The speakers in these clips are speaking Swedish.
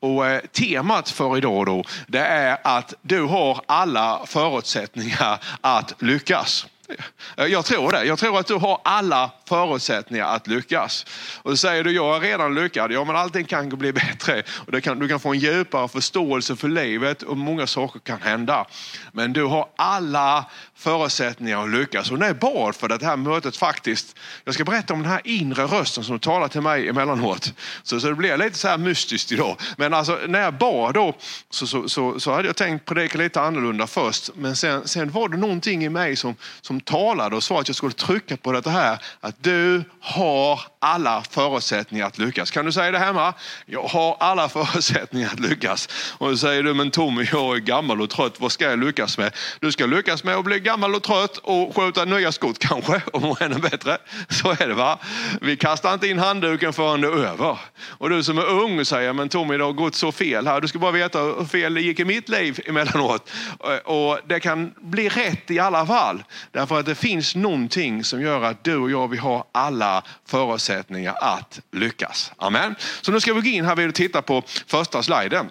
Och eh, temat för idag då, det är att du har alla förutsättningar att lyckas. Jag tror det. Jag tror att du har alla förutsättningar att lyckas. Och så säger du, jag är redan lyckad. Ja, men allting kan bli bättre. Och kan, du kan få en djupare förståelse för livet och många saker kan hända. Men du har alla förutsättningar att lyckas. Och när jag bad för det här mötet faktiskt, jag ska berätta om den här inre rösten som talar till mig emellanåt. Så, så det blir lite så här mystiskt idag. Men alltså när jag bad då så, så, så, så hade jag tänkt predika lite annorlunda först. Men sen, sen var det någonting i mig som, som talade och sa att jag skulle trycka på det här. Att du har alla förutsättningar att lyckas. Kan du säga det hemma? Jag har alla förutsättningar att lyckas. Och då säger du, men Tommy, jag är gammal och trött. Vad ska jag lyckas med? Du ska lyckas med att bli gammal och trött och skjuta nya skott kanske, och må ännu bättre. Så är det va? Vi kastar inte in handduken förrän det är över. Och du som är ung säger, men Tommy, det har gått så fel här. Du ska bara veta hur fel det gick i mitt liv emellanåt. Och det kan bli rätt i alla fall. Därför att det finns någonting som gör att du och jag, vi har alla förutsättningar att lyckas. Amen. Så nu ska vi gå in här och titta på första sliden.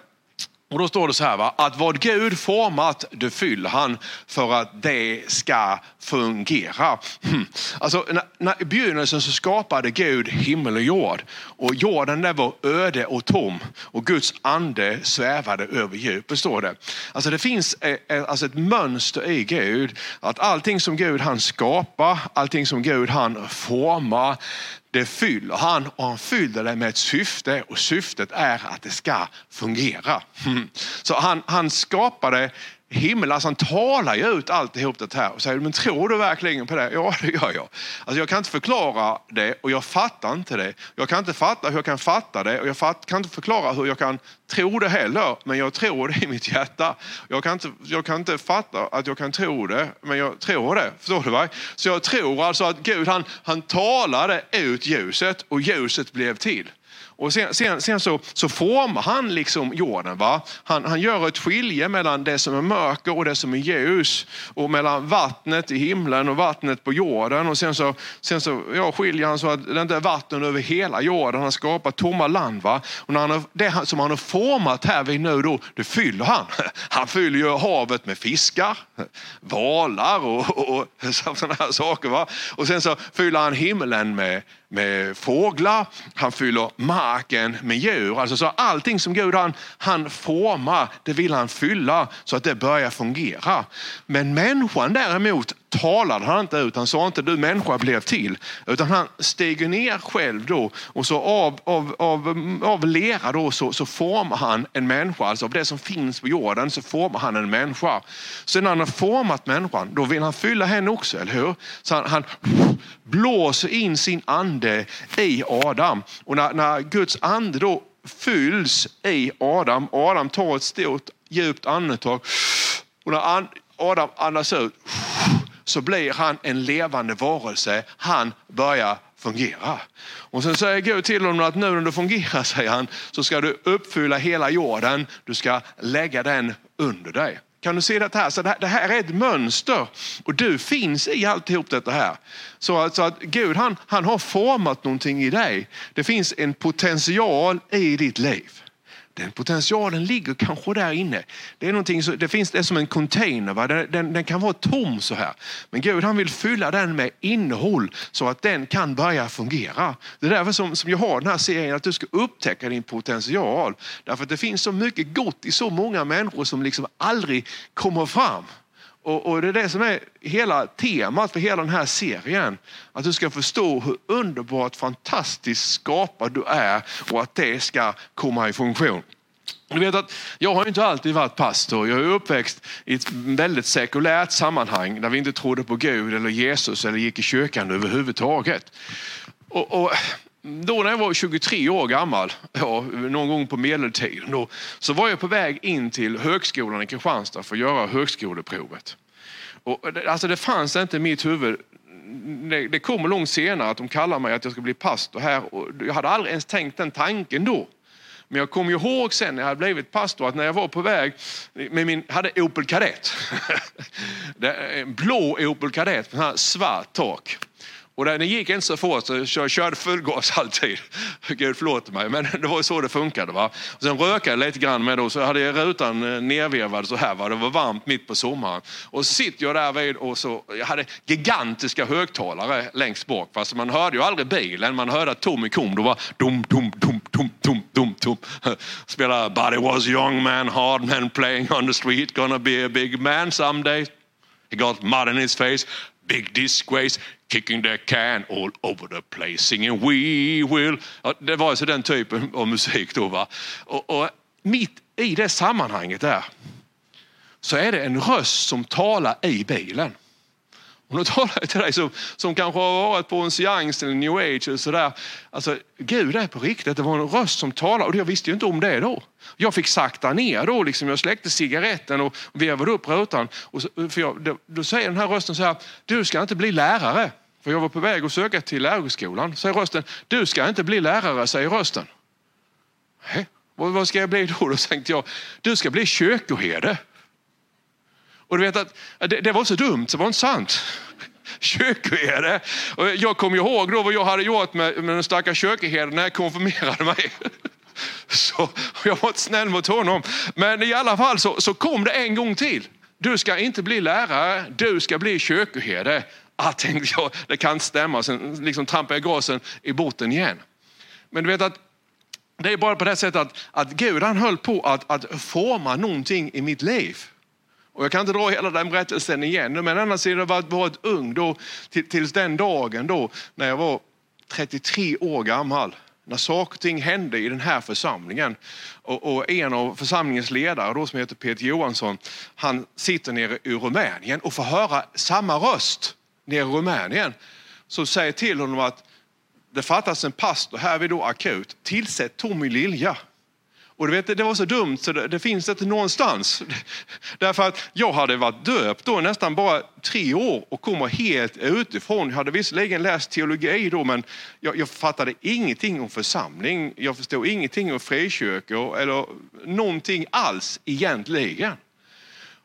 Och då står det så här, va? att vad Gud format, det fyller han för att det ska fungera. Hmm. Alltså, när, när, I begynnelsen så skapade Gud himmel och jord. Och jorden där var öde och tom. Och Guds ande svävade över djupet, står det. Alltså det finns ett, alltså ett mönster i Gud. Att allting som Gud han skapar, allting som Gud han formar, det fyller han och han fyller det med ett syfte och syftet är att det ska fungera. Hmm. Så han, han skapade himmel, alltså han talar ju ut alltihop det här och säger, men tror du verkligen på det? Ja, det gör jag. Alltså jag kan inte förklara det och jag fattar inte det. Jag kan inte fatta hur jag kan fatta det och jag fatt, kan inte förklara hur jag kan tro det heller, men jag tror det i mitt hjärta. Jag kan inte, jag kan inte fatta att jag kan tro det, men jag tror det. Förstår du? Va? Så jag tror alltså att Gud han, han talade ut ljuset och ljuset blev till. Och sen, sen, sen, så, så formar han liksom jorden. Va? Han, han gör ett skilje mellan det som är mörker och det som är ljus. Och mellan vattnet i himlen och vattnet på jorden. Och sen så, sen så ja, skiljer han så att det inte är vatten över hela jorden. Han skapar tomma land. Va? Och när han har, det som han har format här vid nu då, det fyller han. Han fyller ju havet med fiskar, valar och, och, och sådana här saker. Va? Och sen så fyller han himlen med med fåglar, han fyller marken med djur. Alltså så allting som Gud han, han formar, det vill han fylla så att det börjar fungera. Men människan däremot talade han inte ut. Han sa inte du människa blev till. Utan han stiger ner själv då och så av, av, av, av lera då så, så formar han en människa. Alltså av det som finns på jorden så formar han en människa. Sen när han har format människan då vill han fylla henne också, eller hur? Så han, han blåser in sin ande i Adam. Och när, när Guds ande då fylls i Adam, Adam tar ett stort djupt andetag och när Adam andas ut så blir han en levande varelse. Han börjar fungera. Och sen säger Gud till honom att nu när du fungerar, säger han, så ska du uppfylla hela jorden. Du ska lägga den under dig. Kan du se det här? Så det här är ett mönster och du finns i alltihop detta här. Så att, så att Gud han, han har format någonting i dig. Det finns en potential i ditt liv. Den potentialen ligger kanske där inne. Det, är någonting så, det finns det som en container, va? Den, den, den, kan vara tom så här. Men Gud han vill fylla den med innehåll så att den kan börja fungera. Det är därför som, som jag har den här serien, att du ska upptäcka din potential. Därför att det finns så mycket gott i så många människor som liksom aldrig kommer fram. Och, och, det är det som är hela temat för hela den här serien. Att du ska förstå hur underbart fantastiskt skapad du är och att det ska komma i funktion. Du vet att jag har inte alltid varit pastor. Jag är uppväxt i ett väldigt sekulärt sammanhang där vi inte trodde på Gud eller Jesus eller gick i kyrkan överhuvudtaget. Och, och då när jag var 23 år gammal, ja, någon gång på medeltiden, då, så var jag på väg in till högskolan i Kristianstad för att göra högskoleprovet. Och, alltså det fanns inte i mitt huvud det, det kommer långt senare att de kallar mig att jag ska bli pastor här. Och jag hade aldrig ens tänkt den tanken då. Men jag kommer ihåg sen när jag hade blivit pastor att när jag var på väg med min, hade Opel Kadett. En blå Opel Kadett med svart tak. Och det gick inte så fort, så jag körde full gas alltid. Gud förlåt mig, men det var så det funkade. Va? Och sen rökade jag lite grann med då, så hade jag rutan eh, nervevad så här. Va? Det var varmt mitt på sommaren. Och så sitter jag där vid och så, jag hade gigantiska högtalare längst bak. Så man hörde ju aldrig bilen, man hörde att Tommy kom. Då var dum, dum, dum, dum, dum, dum, dum. Spelade But it was young man, hard man playing on the street, gonna be a big man someday. He got mud in his face, big disgrace, kicking the can all over the place, singing We will. Ja, det var alltså den typen av musik då. Va? Och, och mitt i det sammanhanget där så är det en röst som talar i bilen. Och nu talar jag till dig som, som kanske har varit på en seans eller new age eller sådär. Alltså, Gud är på riktigt. Det var en röst som talade och jag visste ju inte om det då. Jag fick sakta ner då, liksom. jag släckte cigaretten och vevade upp rutan. Och så, för jag, då, då, säger den här rösten så här, du ska inte bli lärare. För jag var på väg att söka till lärarhögskolan. Säger rösten, du ska inte bli lärare, säger rösten. Hä? Vad ska jag bli då? Då tänkte jag, du ska bli kyrkoherde. Och du vet att det, det var så dumt så det var inte sant. Kyrkoherde. Jag kommer ihåg då vad jag hade gjort med, med den stackars kyrkoherden när jag konfirmerade mig. Så jag var inte snäll mot honom. Men i alla fall så, så kom det en gång till. Du ska inte bli lärare, du ska bli kyrkoherde. Ah, tänkte jag, det kan inte stämma. Sen liksom trampade jag gasen i botten igen. Men du vet att det är bara på det sättet att, att Gud han höll på att, att forma någonting i mitt liv. Och jag kan inte dra hela den berättelsen igen, men annars har jag varit, varit ung då, tills den dagen då när jag var 33 år gammal. När saker och ting hände i den här församlingen. Och, och en av församlingens ledare då, som heter Peter Johansson, han sitter nere i Rumänien och får höra samma röst nere i Rumänien. Som säger till honom att det fattas en pastor här vid då akut. Tillsätt Tommy Lilja. Och du vet, det var så dumt så det, det, finns inte någonstans. Därför att jag hade varit döpt då nästan bara tre år och kommer helt utifrån. Jag hade visserligen läst teologi då men jag, jag fattade ingenting om församling. Jag förstod ingenting om frikyrkor eller någonting alls egentligen.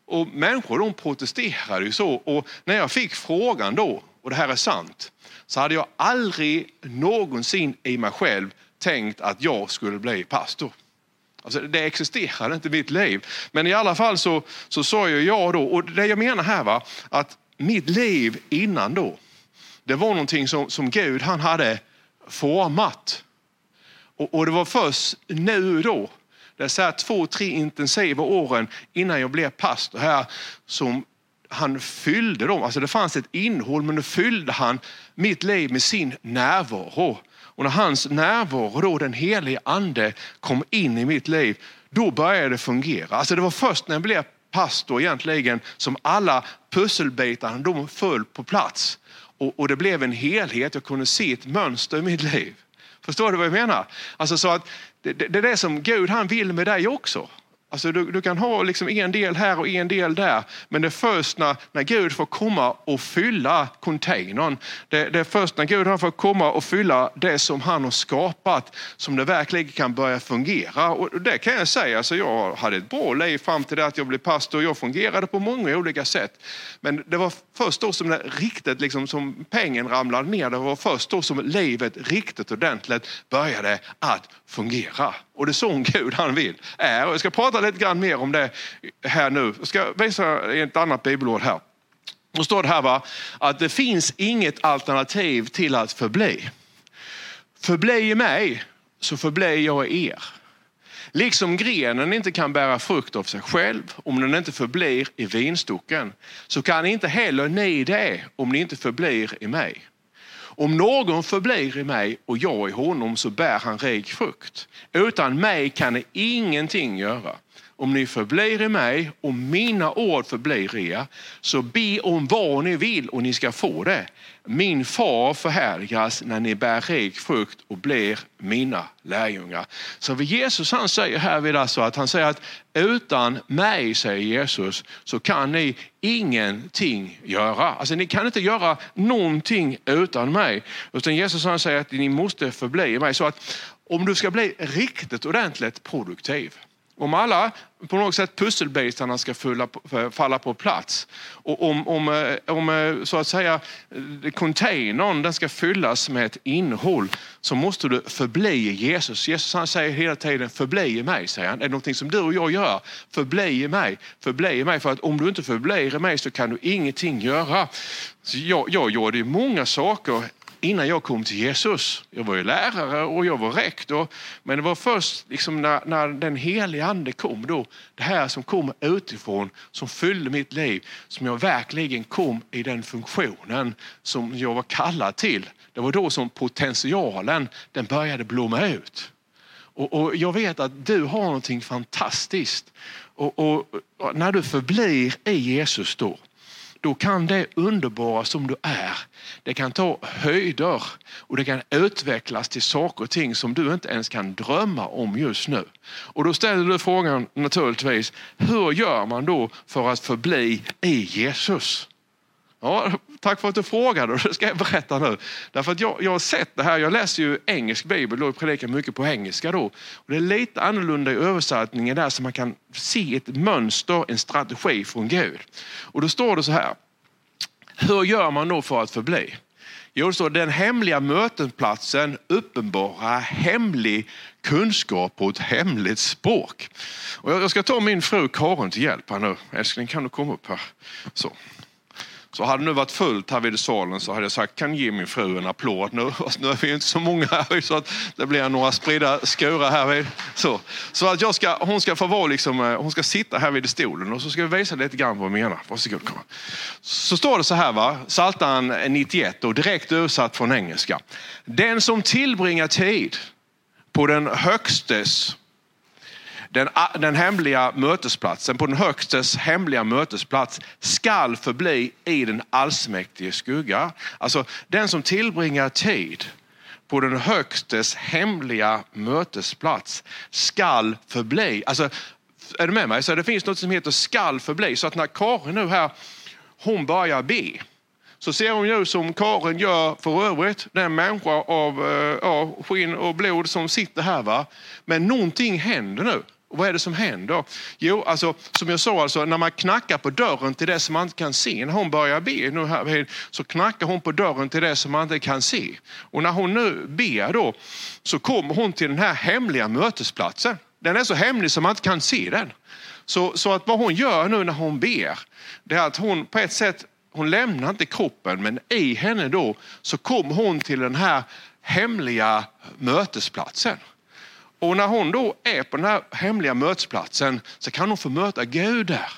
Och människor de protesterade ju så och när jag fick frågan då, och det här är sant, så hade jag aldrig någonsin i mig själv tänkt att jag skulle bli pastor. Alltså, det existerade inte i mitt liv. Men i alla fall så, så sa ju jag då, och det jag menar här var att mitt liv innan då, det var någonting som, som Gud han hade format. Och, och det var först nu då, det är så här två, tre intensiva åren innan jag blev pastor här, som han fyllde dem. Alltså det fanns ett innehåll men nu fyllde han mitt liv med sin närvaro. Och när hans närvaro, då, den helige ande, kom in i mitt liv, då började det fungera. Alltså det var först när jag blev pastor egentligen som alla pusselbitarna de föll på plats. Och, och, det blev en helhet, jag kunde se ett mönster i mitt liv. Förstår du vad jag menar? Alltså så att det, det, det är det som Gud han vill med dig också. Alltså du, du, kan ha liksom en del här och en del där. Men det är först när, när Gud får komma och fylla containern. Det, det är först när Gud får komma och fylla det som han har skapat som det verkligen kan börja fungera. Och det kan jag säga, alltså jag hade ett bra liv fram till det att jag blev pastor. Jag fungerade på många olika sätt. Men det var först då som det riktigt, liksom, som pengen ramlade ner. Det var först då som livet riktigt ordentligt började att fungera. Och det är sån Gud han vill. Är. Och jag ska prata lite grann mer om det här nu. Jag ska visa ett annat bibelord här. Då står det här va, att det finns inget alternativ till att förbli. Förbli i mig så förblir jag i er. Liksom grenen inte kan bära frukt av sig själv om den inte förblir i vinstocken så kan inte heller ni det om ni inte förblir i mig. Om någon förblir i mig och jag i honom så bär han rik frukt. Utan mig kan ni ingenting göra. Om ni förblir i mig och mina ord förblir i er, så be om vad ni vill och ni ska få det. Min far förhärligas när ni bär rik frukt och blir mina lärjungar. Så Jesus han säger här vid alltså att han säger att utan mig, säger Jesus, så kan ni ingenting göra. Alltså ni kan inte göra någonting utan mig. Utan Jesus han säger att ni måste förbli i mig. Så att om du ska bli riktigt ordentligt produktiv, om alla på något sätt pusselbitarna ska falla på plats och om, om, eh, om eh, så att säga containern den ska fyllas med ett innehåll så måste du förbli Jesus. Jesus han säger hela tiden förbli i mig, säger han. Är det någonting som du och jag gör? Förbli i mig, förbli i mig. För att om du inte förblir i mig så kan du ingenting göra. Så jag, jag gjorde många saker innan jag kom till Jesus. Jag var ju lärare och jag var rektor. Men det var först liksom när, när den heliga ande kom, då, det här som kom utifrån, som fyllde mitt liv, som jag verkligen kom i den funktionen som jag var kallad till. Det var då som potentialen den började blomma ut. Och, och jag vet att du har någonting fantastiskt. Och, och, och när du förblir i Jesus då, då kan det underbara som du är, det kan ta höjder och det kan utvecklas till saker och ting som du inte ens kan drömma om just nu. Och då ställer du frågan naturligtvis, hur gör man då för att förbli i Jesus? Ja, tack för att du frågade det ska jag berätta nu. Därför att jag, jag har sett det här, jag läser ju engelsk bibel och predikar mycket på engelska då. Och det är lite annorlunda i översättningen där så man kan se ett mönster, en strategi från Gud. Och då står det så här, hur gör man då för att förbli? Jo, det står den hemliga mötesplatsen uppenbara hemlig kunskap på ett hemligt språk. Och jag ska ta min fru Karin till hjälp här nu. Älskling, kan du komma upp här? Så. Så hade det nu varit fullt här vid salen så hade jag sagt, kan ge min fru en applåd nu. Alltså, nu är vi inte så många här så att det blir några spridda skurar här. Vid. Så, så att jag ska, hon ska få vara liksom, eh, hon ska sitta här vid stolen och så ska vi visa lite grann vad vi menar. Varsågod kom. Så står det så här, va? Psaltaren 91 och direkt översatt från engelska. Den som tillbringar tid på den högstes den, den hemliga mötesplatsen, på den högstes hemliga mötesplats skall förbli i den allsmäktige skugga. Alltså den som tillbringar tid på den högstes hemliga mötesplats skall förbli. Alltså, är du med mig? Så det finns något som heter skall förbli. Så att när Karin nu här, hon börjar be så ser hon ju som Karin gör för övrigt, den människa av eh, ja, skinn och blod som sitter här. Va? Men någonting händer nu. Och vad är det som händer? Jo, alltså, som jag sa, alltså, när man knackar på dörren till det som man inte kan se. När hon börjar be nu här, så knackar hon på dörren till det som man inte kan se. Och när hon nu ber då så kommer hon till den här hemliga mötesplatsen. Den är så hemlig som man inte kan se den. Så, så att vad hon gör nu när hon ber, det är att hon på ett sätt, hon lämnar inte kroppen men i henne då så kommer hon till den här hemliga mötesplatsen. Och när hon då är på den här hemliga mötesplatsen så kan hon få möta Gud där.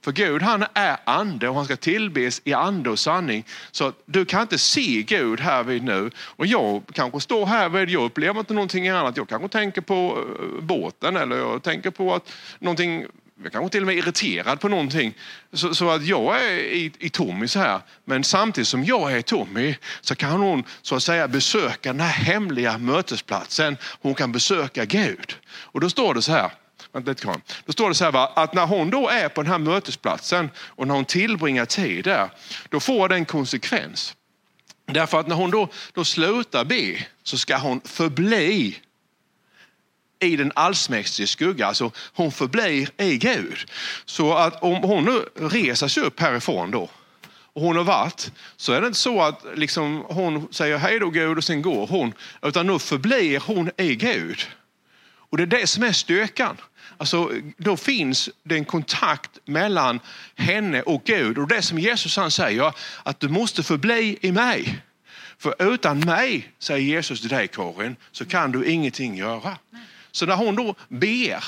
För Gud han är ande och han ska tillbes i ande och sanning. Så du kan inte se Gud här vid nu. Och jag kanske står här vid, jag upplever inte någonting annat. Jag kanske tänker på eh, båten eller jag tänker på att någonting jag kanske till och med är irriterad på någonting. Så, så att jag är i, i Tommy så här. Men samtidigt som jag är Tommy så kan hon så att säga besöka den här hemliga mötesplatsen. Hon kan besöka Gud. Och då står det så här. Då står det så här va? att när hon då är på den här mötesplatsen och när hon tillbringar tid där, då får det en konsekvens. Därför att när hon då, då slutar be så ska hon förbli i den allsmäktiges skugga. Alltså hon förblir i Gud. Så att om hon nu reser sig upp härifrån då och hon har varit, så är det inte så att liksom hon säger hej då Gud och sen går hon. Utan nu förblir hon i Gud. Och det är det som är styrkan. Alltså, då finns det en kontakt mellan henne och Gud. Och det som Jesus han säger, att du måste förbli i mig. För utan mig, säger Jesus till dig Karin, så kan du ingenting göra. Så när hon då ber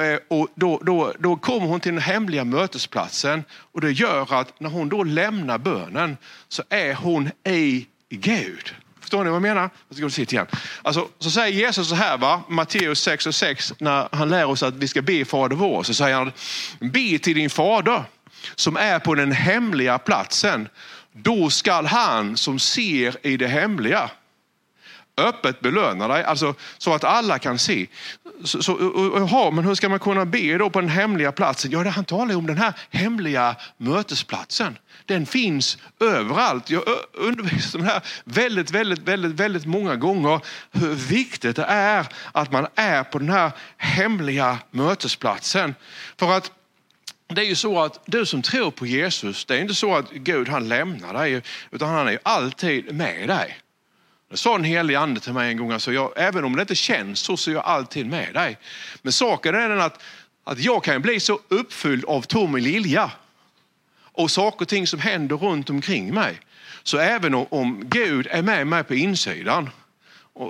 eh, och då, då, då kommer hon till den hemliga mötesplatsen och det gör att när hon då lämnar bönen så är hon i Gud. Förstår ni vad jag menar? Jag ska gå och igen. Alltså, så säger Jesus så här, va? Matteus 6 och 6, när han lär oss att vi ska be Fader vår, så säger han, be till din fader som är på den hemliga platsen. Då skall han som ser i det hemliga öppet belöna dig, alltså så att alla kan se. så, så, aha, men hur ska man kunna be då på den hemliga platsen? Ja, han talar om den här hemliga mötesplatsen. Den finns överallt. Jag undervisar om det här väldigt, väldigt, väldigt, väldigt många gånger. Hur viktigt det är att man är på den här hemliga mötesplatsen. För att det är ju så att du som tror på Jesus, det är inte så att Gud han lämnar dig, utan han är ju alltid med dig. Det sa en helig ande till mig en gång, alltså jag, även om det inte känns så, så är jag alltid med dig. Men saken är den att, att jag kan bli så uppfylld av Tommy Lilja och saker och ting som händer runt omkring mig. Så även om, om Gud är med mig på insidan,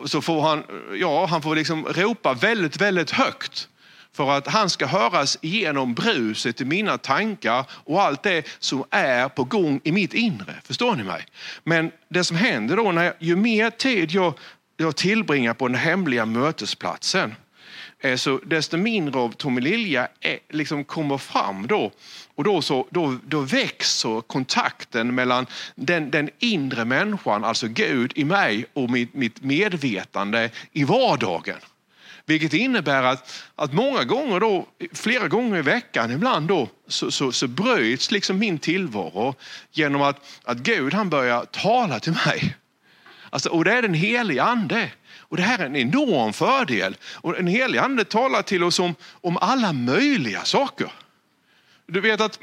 så får han, ja, han får liksom ropa väldigt, väldigt högt för att han ska höras genom bruset i mina tankar och allt det som är på gång i mitt inre. Förstår ni mig? Men det som händer då, när ju mer tid jag, jag tillbringar på den hemliga mötesplatsen, eh, så desto mindre av Tommy Lilja eh, liksom kommer fram då. Och då, så, då, då växer kontakten mellan den, den inre människan, alltså Gud i mig och mitt, mitt medvetande i vardagen. Vilket innebär att, att många gånger, då, flera gånger i veckan ibland, då, så, så, så bryts liksom min tillvaro genom att, att Gud han börjar tala till mig. Alltså, och det är den helige ande. Och det här är en enorm fördel. Och den helige ande talar till oss om, om alla möjliga saker. Du vet att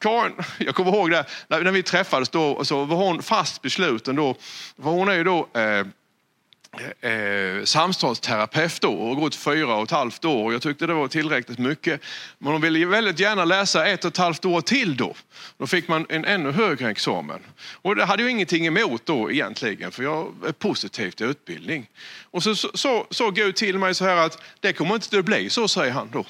Karin, jag kommer ihåg det, när vi träffades då så var hon fast besluten då. För hon är ju då eh, eh, samtalsterapeut då och gått fyra och ett halvt år. Jag tyckte det var tillräckligt mycket. Men hon ville väldigt gärna läsa ett och ett halvt år till då. Då fick man en ännu högre examen. Och det hade jag ingenting emot då egentligen för jag är positiv till utbildning. Och så sa så, så Gud till mig så här att det kommer inte att bli så, säger han då.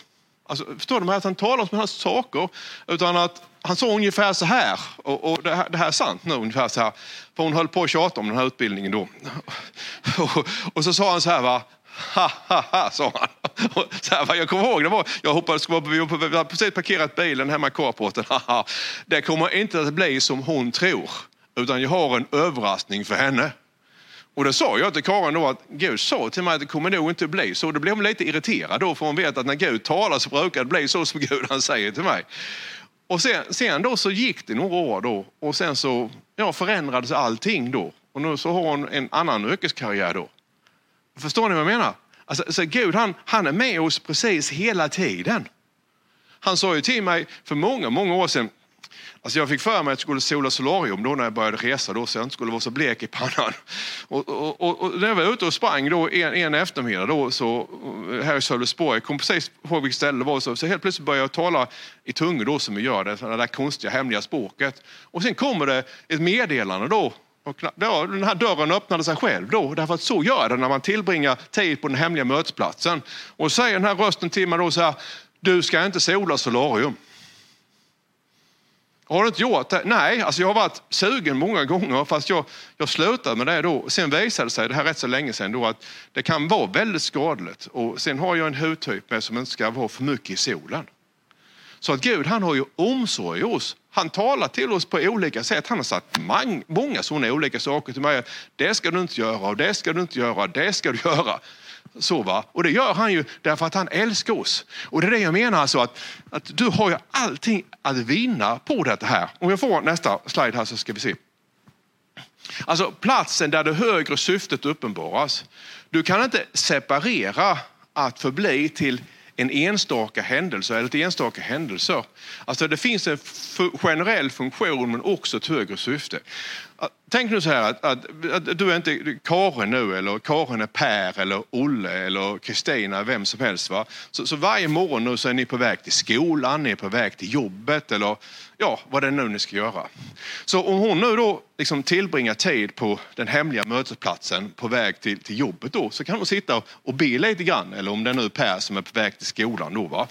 Alltså, förstår du att han talar om sådana här saker? Utan att han sa ungefär så här, och, och det, här, det, här, är sant nu, ungefär så här. För hon höll på att tjata om den här utbildningen då. Och, och så sa han så här, va, ha ha ha, sa han. Så här, jag kommer ihåg, det var, jag hoppades, vi hade precis parkerat bilen hemma i carporten. Det kommer inte att bli som hon tror, utan jag har en överraskning för henne. Och då sa jag till Karin då att Gud sa till mig att det kommer nog inte bli så. Då blev hon lite irriterad då för hon vet att när Gud talar så brukar det bli så som Gud han säger till mig. Och sen, sen då så gick det några år då och sen så ja, förändrades allting då. Och nu så har hon en annan yrkeskarriär då. Förstår ni vad jag menar? Alltså, så Gud han, han är med oss precis hela tiden. Han sa ju till mig för många, många år sedan, Alltså jag fick för mig att jag skulle sola solarium då när jag började resa då, så jag inte skulle vara så blek i pannan. Och, och, och, och när jag var ute och sprang då en, en eftermiddag då, så, här i Sölvesborg, jag kom precis ihåg vilket ställe det var, så, så helt plötsligt började jag tala i tungor då som vi gör det, det där konstiga hemliga språket. Och sen kommer det ett meddelande då och då, den här dörren öppnade sig själv då, därför att så gör det när man tillbringar tid på den hemliga mötesplatsen. Och säger den här rösten till mig då så här, du ska inte sola solarium. Har du inte gjort det? Nej, alltså jag har varit sugen många gånger fast jag, jag slutade med det då. Sen visade det sig, det här är rätt så länge sedan, då, att det kan vara väldigt skadligt. Och sen har jag en hudtyp med som inte ska vara för mycket i solen. Så att Gud han har ju omsorg om oss. Han talar till oss på olika sätt. Han har sagt många sådana olika saker till mig. Det ska du inte göra och det ska du inte göra, det ska du göra. Så va? Och det gör han ju därför att han älskar oss. Och det är det jag menar alltså att, att du har ju allting att vinna på det här. Om jag får nästa slide här så ska vi se. Alltså platsen där det högre syftet uppenbaras. Du kan inte separera att förbli till en enstaka händelse eller ett enstaka händelser. Alltså det finns en generell funktion men också ett högre syfte. Tänk nu så här att, att, att, du är inte Karin nu eller Karin är Per eller Olle eller Kristina, vem som helst. Va? Så, så, varje morgon nu så är ni på väg till skolan, ni är på väg till jobbet eller ja, vad det är nu ni ska göra. Så om hon nu då liksom tillbringar tid på den hemliga mötesplatsen på väg till, till jobbet då så kan hon sitta och be lite grann eller om det är nu Per som är på väg till skolan då. Va?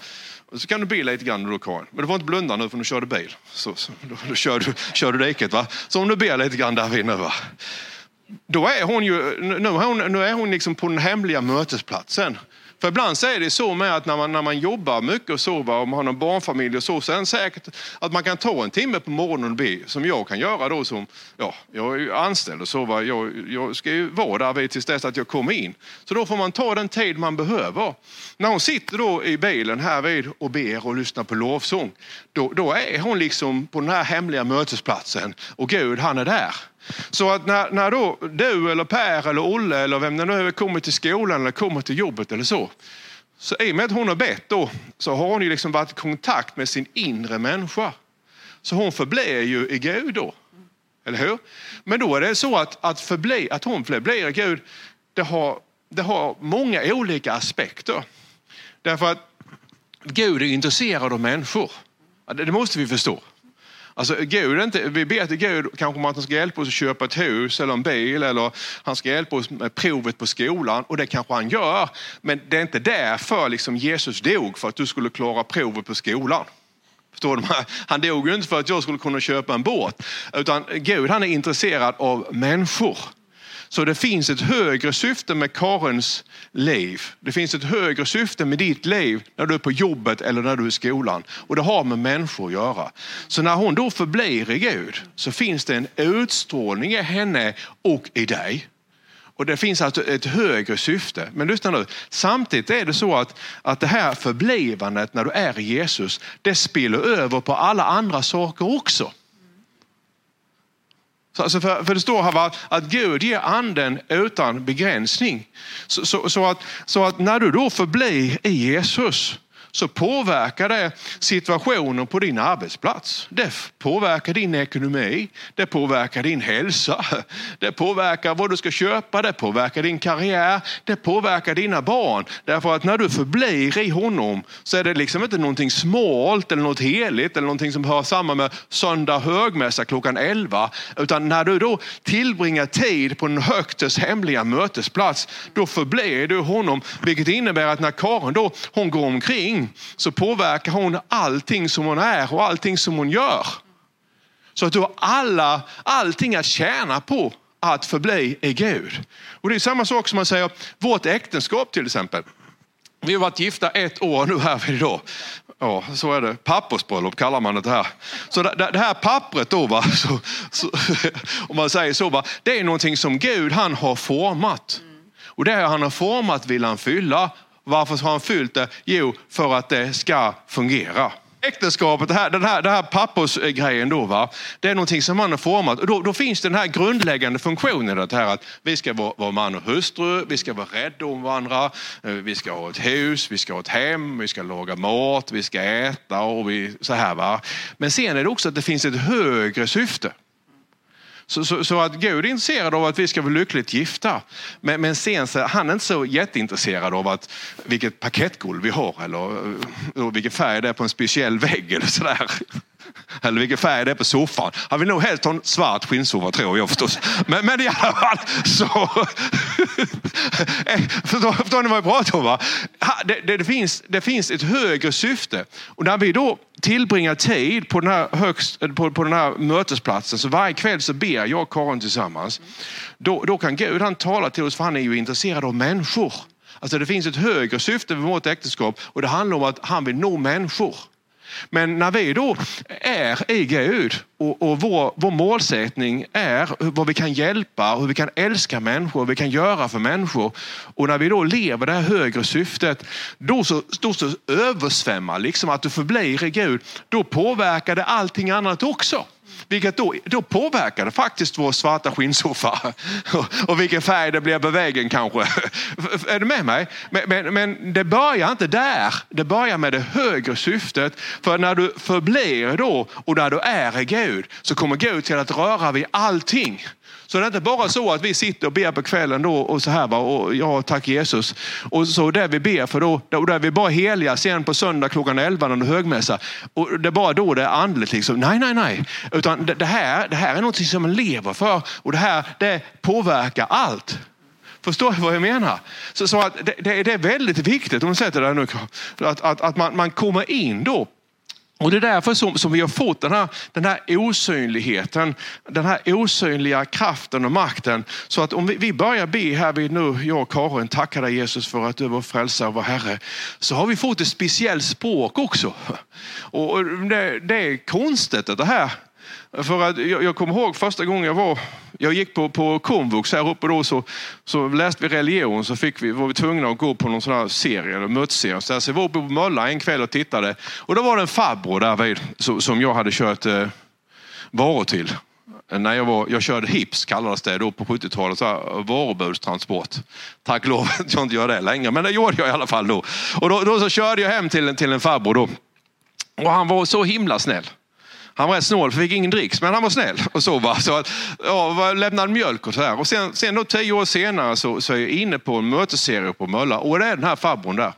Så kan du be lite grann då Karin. Men du får inte blunda nu för nu kör du bil. Så, så då, då, kör, du, kör du diket. Va? Så om du ber lite grann där inne. Va? Då är hon ju, nu är hon, nu är hon liksom på den hemliga mötesplatsen. För ibland så är det så med att när man, när man jobbar mycket och så, och man har någon barnfamilj och så, så är det säkert att man kan ta en timme på morgonen och be, som jag kan göra då som, ja, jag är ju anställd och så, va? Jag, jag ska ju vara där tills dess att jag kommer in. Så då får man ta den tid man behöver. När hon sitter då i bilen här vid och ber och lyssnar på lovsång, då, då är hon liksom på den här hemliga mötesplatsen och Gud han är där. Så att när, när då du eller Per eller Olle eller vem det nu är kommer till skolan eller kommer till jobbet eller så. Så i och med att hon har bett då så har hon ju liksom varit i kontakt med sin inre människa. Så hon förblir ju i Gud då. Eller hur? Men då är det så att, att, förbli, att hon förblir i Gud, det har, det har många olika aspekter. Därför att Gud är intresserad av människor. Det måste vi förstå. Alltså, Gud inte, vi ber till Gud kanske om att han ska hjälpa oss att köpa ett hus eller en bil eller han ska hjälpa oss med provet på skolan och det kanske han gör. Men det är inte därför liksom Jesus dog, för att du skulle klara provet på skolan. Förstår du? Han dog ju inte för att jag skulle kunna köpa en båt. Utan Gud han är intresserad av människor. Så det finns ett högre syfte med Karins liv. Det finns ett högre syfte med ditt liv när du är på jobbet eller när du är i skolan. Och det har med människor att göra. Så när hon då förblir i Gud så finns det en utstrålning i henne och i dig. Och det finns alltså ett högre syfte. Men lyssna nu, samtidigt är det så att, att det här förblivandet när du är i Jesus, det spiller över på alla andra saker också. Alltså för, för det står här va, att Gud ger anden utan begränsning. Så, så, så, att, så att när du då förblir i Jesus så påverkar det situationen på din arbetsplats. Det påverkar din ekonomi, det påverkar din hälsa, det påverkar vad du ska köpa, det påverkar din karriär, det påverkar dina barn. Därför att när du förblir i honom så är det liksom inte någonting smalt eller något heligt eller någonting som hör samman med söndag högmässa klockan 11. Utan när du då tillbringar tid på den högtes hemliga mötesplats, då förblir du honom. Vilket innebär att när Karin då, hon går omkring så påverkar hon allting som hon är och allting som hon gör. Så att du har alla, allting att tjäna på att förbli i Gud. Och det är samma sak som man säger, vårt äktenskap till exempel. Vi har varit gifta ett år nu här idag. Ja, så är det. Pappersbröllop kallar man det här. Så det, det här pappret då, va? Så, så, om man säger så, va? det är någonting som Gud han har format. Och det han har format vill han fylla varför har han fyllt det? Jo, för att det ska fungera. Äktenskapet, det här, den här, den här pappersgrejen då, va? det är någonting som man har format. Och då, då finns den här grundläggande funktionen, det här att vi ska vara, vara man och hustru, vi ska vara rädda om varandra, eh, vi ska ha ett hus, vi ska ha ett hem, vi ska laga mat, vi ska äta och vi, så här. Va? Men sen är det också att det finns ett högre syfte. Så, så, så, att Gud är intresserad av att vi ska vara lyckligt gifta. Men, men sen så, han är inte så jätteintresserad av att, vilket paketgolv vi har eller eh, eller vilken färg det är på en speciell vägg eller sådär. Eller vilken färg det är på soffan. Han vill nog helst ha en svart skinnsoffa tror jag förstås. Men, men i alla fall så... Eh, förstår, förstår ni vad jag pratar om? Va? Det, det, det, finns, det finns ett högre syfte. Och när vi då tillbringar tid på den, här högst, på, på den här mötesplatsen, så varje kväll så ber jag och Karin tillsammans. Då, då kan Gud han tala till oss för han är ju intresserad av människor. Alltså det finns ett högre syfte med vårt äktenskap och det handlar om att han vill nå människor. Men när vi då är i Gud och, och vår, vår målsättning är vad vi kan hjälpa, hur vi kan älska människor, vad vi kan göra för människor. Och när vi då lever det här högre syftet, då så, då så översvämmar liksom att du förblir i Gud. Då påverkar det allting annat också. Vilket då, då påverkar det faktiskt vår svarta skinnsoffa. Och vilken färg det blir på väggen kanske. Är du med mig? Men, men, men, det börjar inte där. Det börjar med det högre syftet. För när du förblir då och när du är i Gud så kommer Gud till att röra vid allting. Så det är inte bara så att vi sitter och ber på kvällen då och så här va, och ja tack Jesus. Och så det vi ber för då, och där vi bara heliga sen på söndag klockan 11 när det är högmässa. Och det är bara då det är andligt liksom. Nej, nej, nej. Utan det, det, här, det här är något som man lever för och det här det påverkar allt. Förstår du vad jag menar? Så, så att det, det, är väldigt viktigt, om du sätter det nu, att, att, att man, man kommer in då och Det är därför som, som vi har fått den här, den här osynligheten, den här osynliga kraften och makten. Så att om vi, vi börjar be här vid nu, jag och Karin, tackar dig Jesus för att du är vår frälsare och vår Herre. Så har vi fått ett speciellt språk också. Och det, det är konstigt det här. För att jag, jag kommer ihåg första gången jag var, jag gick på, på komvux här uppe då, så, så läste vi religion så fick vi, var vi tvungna att gå på någon sån här serie, eller mötesserie. Så, så jag var uppe på Mölla en kväll och tittade och då var det en farbror där vid, som jag hade kört eh, varor till. När jag, var, jag körde hips kallades det då på 70-talet, varubudstransport. Tack lov att jag inte gör det längre, men det gjorde jag i alla fall då. Och då, då så körde jag hem till, till en farbror då. Och han var så himla snäll. Han var rätt snål, för fick ingen dricks, men han var snäll. Och så, va? så att, ja, lämnade mjölk och så här. Och sen, sen då, tio år senare så, så är jag inne på en mötesserie på Mölla och det är den här farbrorn där.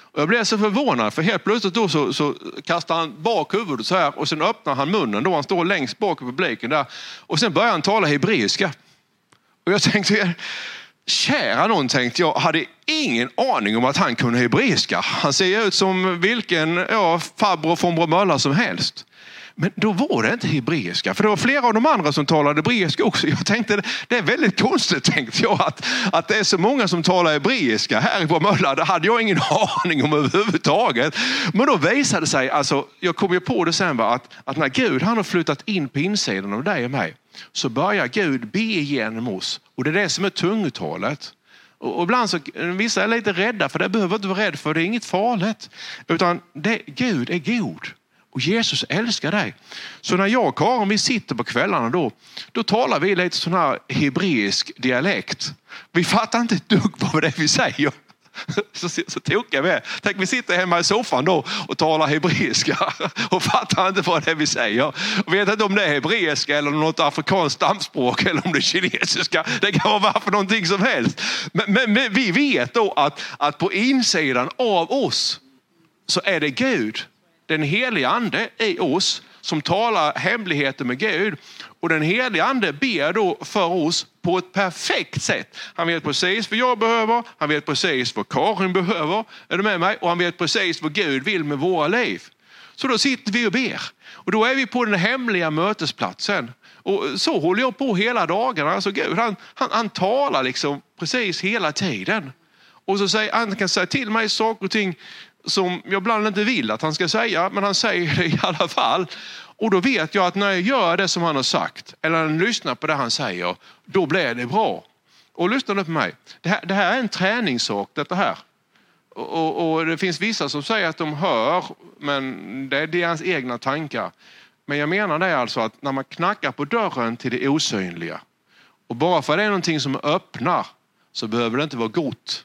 Och jag blev så förvånad för helt plötsligt då så, så kastar han bak huvudet så här och sen öppnar han munnen. Då han står längst bak i publiken där. Och sen börjar han tala hebreiska. Och jag tänkte, kära någon tänkte jag, hade ingen aning om att han kunde hebreiska. Han ser ut som vilken ja, farbror från Bromölla som helst. Men då var det inte hebreiska, för det var flera av de andra som talade hebreiska också. Jag tänkte det är väldigt konstigt tänkte jag att, att det är så många som talar hebreiska här på Mölla. Det hade jag ingen aning om överhuvudtaget. Men då visade det sig, alltså, jag kom ju på det sen, va, att, att när Gud han har flyttat in på insidan av dig och mig så börjar Gud be genom oss. Och det är det som är tungotalet. Och ibland så, vissa är lite rädda för det behöver inte vara rädd för, det är inget farligt. Utan det, Gud är god. Och Jesus älskar dig. Så när jag och Karin vi sitter på kvällarna då, då talar vi lite sån här hebreisk dialekt. Vi fattar inte ett dugg på vad det är vi säger. Så, så, så tokiga vi är. Tänk vi sitter hemma i soffan då och talar hebreiska och fattar inte vad det är vi säger. Och vet inte om det är hebreiska eller något afrikanskt stamspråk eller om det är kinesiska. Det kan vara varför någonting som helst. Men, men, men vi vet då att, att på insidan av oss så är det Gud den helige ande i oss som talar hemligheter med Gud. Och den helige ande ber då för oss på ett perfekt sätt. Han vet precis vad jag behöver, han vet precis vad Karin behöver. Är du med mig? Och han vet precis vad Gud vill med våra liv. Så då sitter vi och ber. Och då är vi på den hemliga mötesplatsen. Och så håller jag på hela dagarna. Alltså Gud han, han, han talar liksom precis hela tiden. Och så säger, han kan säga till mig saker och ting som jag ibland inte vill att han ska säga, men han säger det i alla fall. Och då vet jag att när jag gör det som han har sagt, eller när jag lyssnar på det han säger, då blir det bra. Och lyssna nu på mig. Det här, det här är en träningssak detta här. Och, och, och, det finns vissa som säger att de hör, men det är deras egna tankar. Men jag menar det alltså att när man knackar på dörren till det osynliga och bara för att det är någonting som öppnar så behöver det inte vara gott.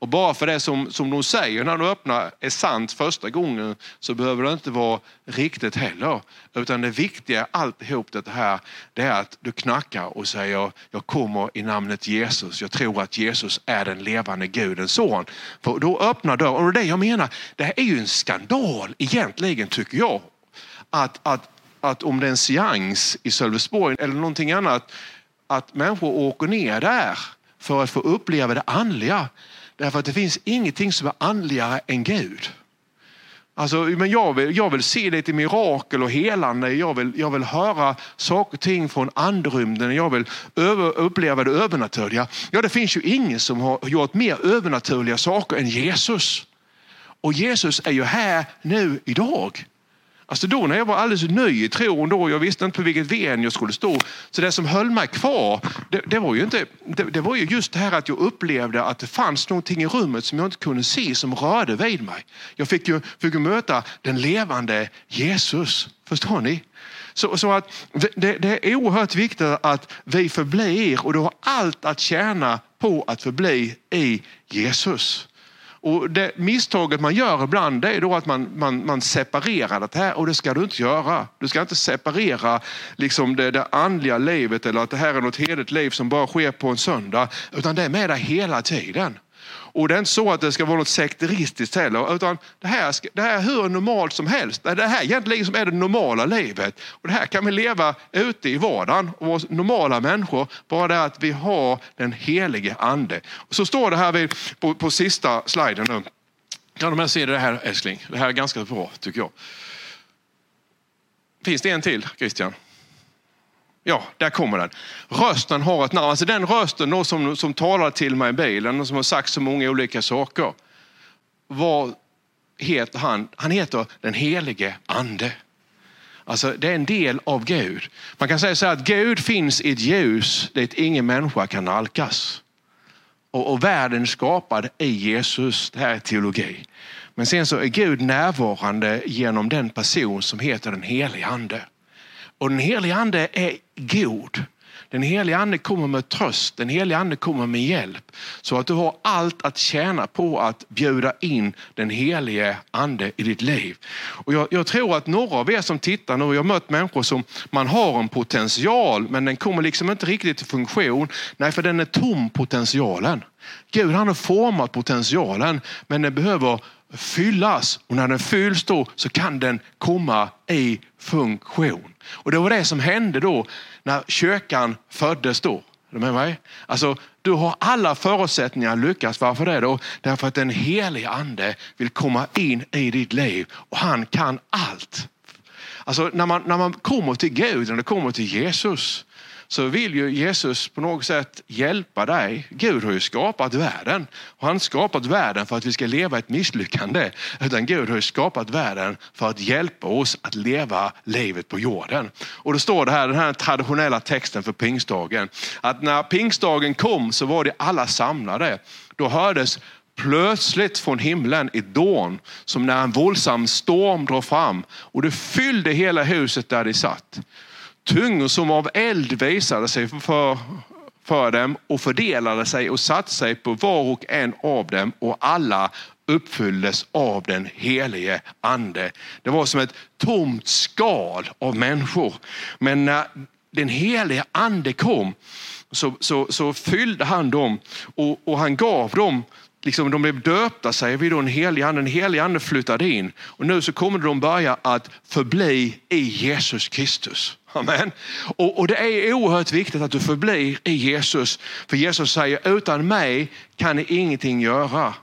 Och bara för det som, som de säger när de öppnar är sant första gången så behöver det inte vara riktigt heller. Utan det viktiga alltihop det här det är att du knackar och säger jag kommer i namnet Jesus. Jag tror att Jesus är den levande Gudens son. För då öppnar dörren. Och det jag menar, det här är ju en skandal egentligen tycker jag. Att, att, att om det är en seans i Sölvesborg eller någonting annat, att människor åker ner där för att få uppleva det andliga. Därför att det finns ingenting som är andligare än Gud. Alltså, men jag, vill, jag vill se lite mirakel och helande. Jag vill, jag vill höra saker och ting från andrymden. Jag vill över, uppleva det övernaturliga. Ja, det finns ju ingen som har gjort mer övernaturliga saker än Jesus. Och Jesus är ju här nu idag. Alltså då när jag var alldeles ny i tron, då, jag visste inte på vilket ben jag skulle stå. Så det som höll mig kvar, det, det var ju inte, det, det, var ju just det här att jag upplevde att det fanns någonting i rummet som jag inte kunde se som rörde vid mig. Jag fick ju, fick ju möta den levande Jesus. Förstår ni? Så, så att det, det, är oerhört viktigt att vi förblir och du har allt att tjäna på att förbli i Jesus. Och det misstaget man gör ibland är då att man, man, man separerar det här och det ska du inte göra. Du ska inte separera liksom det, det andliga livet eller att det här är något heligt liv som bara sker på en söndag. Utan det är med dig hela tiden. Och det är inte så att det ska vara något sekteristiskt heller, utan det här, det här är hur normalt som helst. Det här egentligen som är det normala livet. Och det här kan vi leva ute i vardagen och vara normala människor. Bara det att vi har den helige ande. Och så står det här vid, på, på sista sliden nu. Kan de här se det här älskling? Det här är ganska bra tycker jag. Finns det en till Christian? Ja, där kommer den. Rösten har ett namn. Alltså den rösten då som, som talar till mig i bilen och som har sagt så många olika saker. Vad heter han? Han heter den helige ande. Alltså det är en del av Gud. Man kan säga så här att Gud finns i ett ljus dit ingen människa kan nalkas. Och, och världen är skapad i Jesus. Det här är teologi. Men sen så är Gud närvarande genom den person som heter den helige ande. Och den helige ande är god. Den helige ande kommer med tröst, den helige ande kommer med hjälp. Så att du har allt att tjäna på att bjuda in den helige ande i ditt liv. Och jag, jag tror att några av er som tittar nu, jag har mött människor som man har en potential men den kommer liksom inte riktigt till funktion. Nej, för den är tom potentialen. Gud han har format potentialen men den behöver fyllas och när den fylls då så kan den komma i funktion. Och det var det som hände då när kyrkan föddes då. Är du med mig? Alltså, du har alla förutsättningar att lyckas. Varför det då? Därför att den helige ande vill komma in i ditt liv och han kan allt. Alltså när man, när man kommer till Gud, när det kommer till Jesus, så vill ju Jesus på något sätt hjälpa dig. Gud har ju skapat världen och han har skapat världen för att vi ska leva ett misslyckande. Utan Gud har ju skapat världen för att hjälpa oss att leva livet på jorden. Och då står det här, den här traditionella texten för pingstdagen, att när pingstdagen kom så var det alla samlade. Då hördes plötsligt från himlen ett dån som när en våldsam storm drar fram och det fyllde hela huset där de satt. Tungor som av eld visade sig för, för dem och fördelade sig och satte sig på var och en av dem och alla uppfylldes av den helige ande. Det var som ett tomt skal av människor. Men när den helige ande kom så, så, så fyllde han dem och, och han gav dem liksom, de blev döpta säger vi då, en helig ande. En helig ande flyttade in och nu så kommer de börja att förbli i Jesus Kristus. Amen. Och, och, det är oerhört viktigt att du förblir i Jesus. För Jesus säger utan mig kan ni ingenting göra.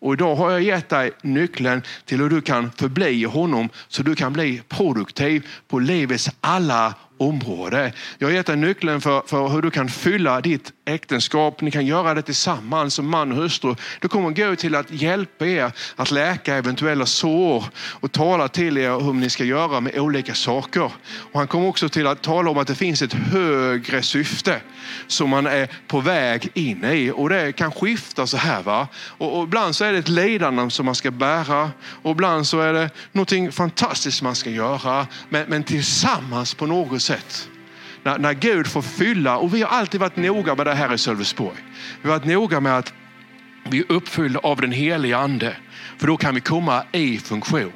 Och idag har jag gett dig nyckeln till hur du kan förbli i honom så du kan bli produktiv på livets alla område. Jag har gett dig nyckeln för, för hur du kan fylla ditt äktenskap. Ni kan göra det tillsammans som man och hustru. Det kommer gå till att hjälpa er att läka eventuella sår och tala till er hur ni ska göra med olika saker. Och han kommer också till att tala om att det finns ett högre syfte som man är på väg in i. Och det kan skifta så här. Va? Och, och ibland så är det ett lidande som man ska bära och ibland så är det någonting fantastiskt man ska göra. Men, men tillsammans på något sätt när, när Gud får fylla, och vi har alltid varit noga med det här i Sölvesborg. Vi har varit noga med att vi är uppfyllda av den heliga ande, för då kan vi komma i funktion.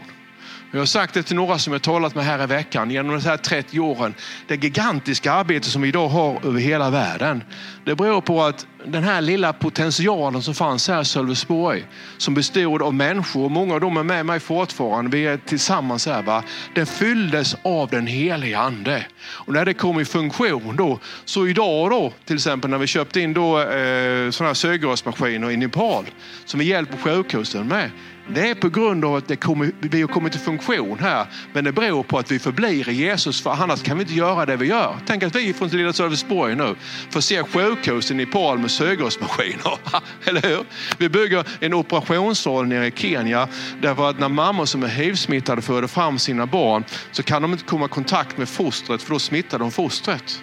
Jag har sagt det till några som jag talat med här i veckan genom de här 30 åren. Det gigantiska arbete som vi idag har över hela världen. Det beror på att den här lilla potentialen som fanns här i Sölvesborg, som bestod av människor, och många av dem är med mig fortfarande, vi är tillsammans här, va? den fylldes av den heliga ande. Och när det kom i funktion då, så idag då, till exempel när vi köpte in då, eh, sådana här syrgasmaskiner i Nepal, som vi hjälper sjukhusen med, det är på grund av att det kommer, vi har kommit i funktion här. Men det beror på att vi förblir i Jesus, för annars kan vi inte göra det vi gör. Tänk att vi från lilla Sölvesborg nu får se sjukhus i Nepal med sugrörsmaskiner. Eller hur? Vi bygger en operationssal nere i Kenya därför att när mammor som är hiv-smittade föder fram sina barn så kan de inte komma i kontakt med fostret för då smittar de fostret.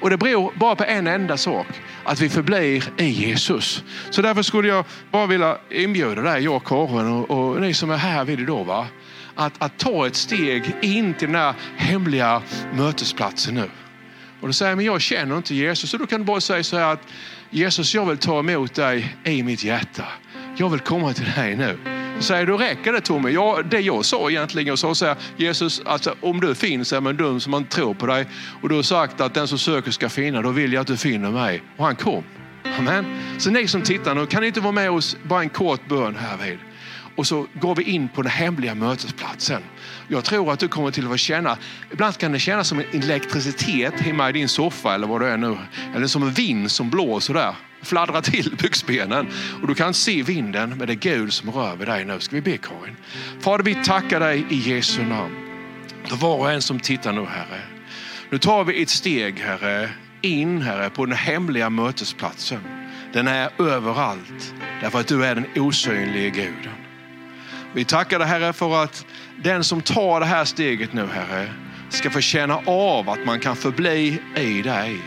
Och det beror bara på en enda sak, att vi förblir i Jesus. Så därför skulle jag bara vilja inbjuda dig, jag och Karin och, och ni som är här vid idag, va? Att, att ta ett steg in till den här hemliga mötesplatsen nu. Och då säger jag, men jag känner inte Jesus. Och då kan du bara säga så här att Jesus, jag vill ta emot dig i mitt hjärta. Jag vill komma till dig nu. Så säger du, räcker det Tommy? Ja, det jag sa egentligen, jag sa så här, Jesus, alltså, om du finns är man dum som man tror på dig och du har sagt att den som söker ska finna, då vill jag att du finner mig. Och han kom. Amen. Så ni som tittar nu, kan ni inte vara med oss bara en kort bön här vid? Och så går vi in på den hemliga mötesplatsen. Jag tror att du kommer till att känna, ibland kan det kännas som en elektricitet hemma i din soffa eller vad det är nu. Eller som en vind som blåser där. Fladdrar till byxbenen. Och du kan se vinden, men det är Gud som rör vid dig nu. Ska vi be Karin? Fader, vi tackar dig i Jesu namn. För var och en som tittar nu Herre. Nu tar vi ett steg Herre, in Herre på den hemliga mötesplatsen. Den är överallt därför att du är den osynliga guden. Vi tackar dig Herre för att den som tar det här steget nu Herre ska få känna av att man kan förbli i dig.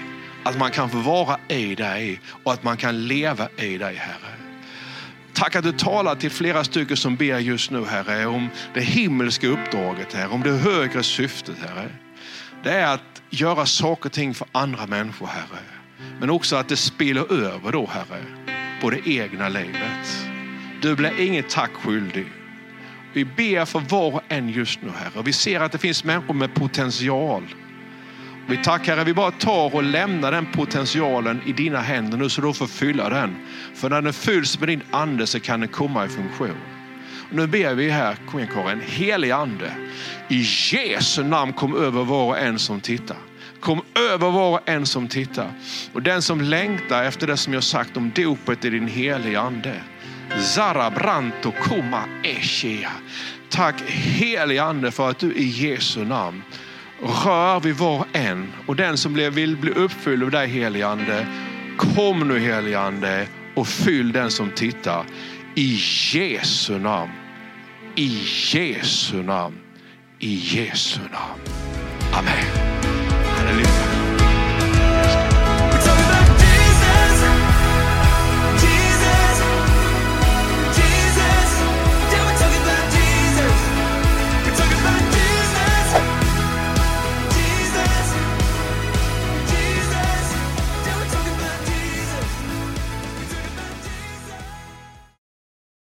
Att man kan få vara i dig och att man kan leva i dig Herre. Tack att du talar till flera stycken som ber just nu Herre om det himmelska uppdraget Herre, om det högre syftet Herre. Det är att göra saker och ting för andra människor Herre. Men också att det spiller över då Herre på det egna livet. Du blir inget tack skyldig. Vi ber för var och en just nu Herre. Vi ser att det finns människor med potential. Vi tackar Herre, vi bara tar och lämnar den potentialen i dina händer nu så du får fylla den. För när den fylls med din ande så kan den komma i funktion. Och nu ber vi här, kom igen Karin, helig ande. I Jesu namn kom över var och en som tittar. Kom över var och en som tittar. Och den som längtar efter det som jag sagt om dopet i din heliga ande. Zarabranto kuma eshia. Tack helige ande för att du i Jesu namn rör vid var och en. Och den som vill bli uppfylld av dig helige ande, kom nu helige ande och fyll den som tittar. I Jesu namn. I Jesu namn. I Jesu namn. Amen. Halleluja.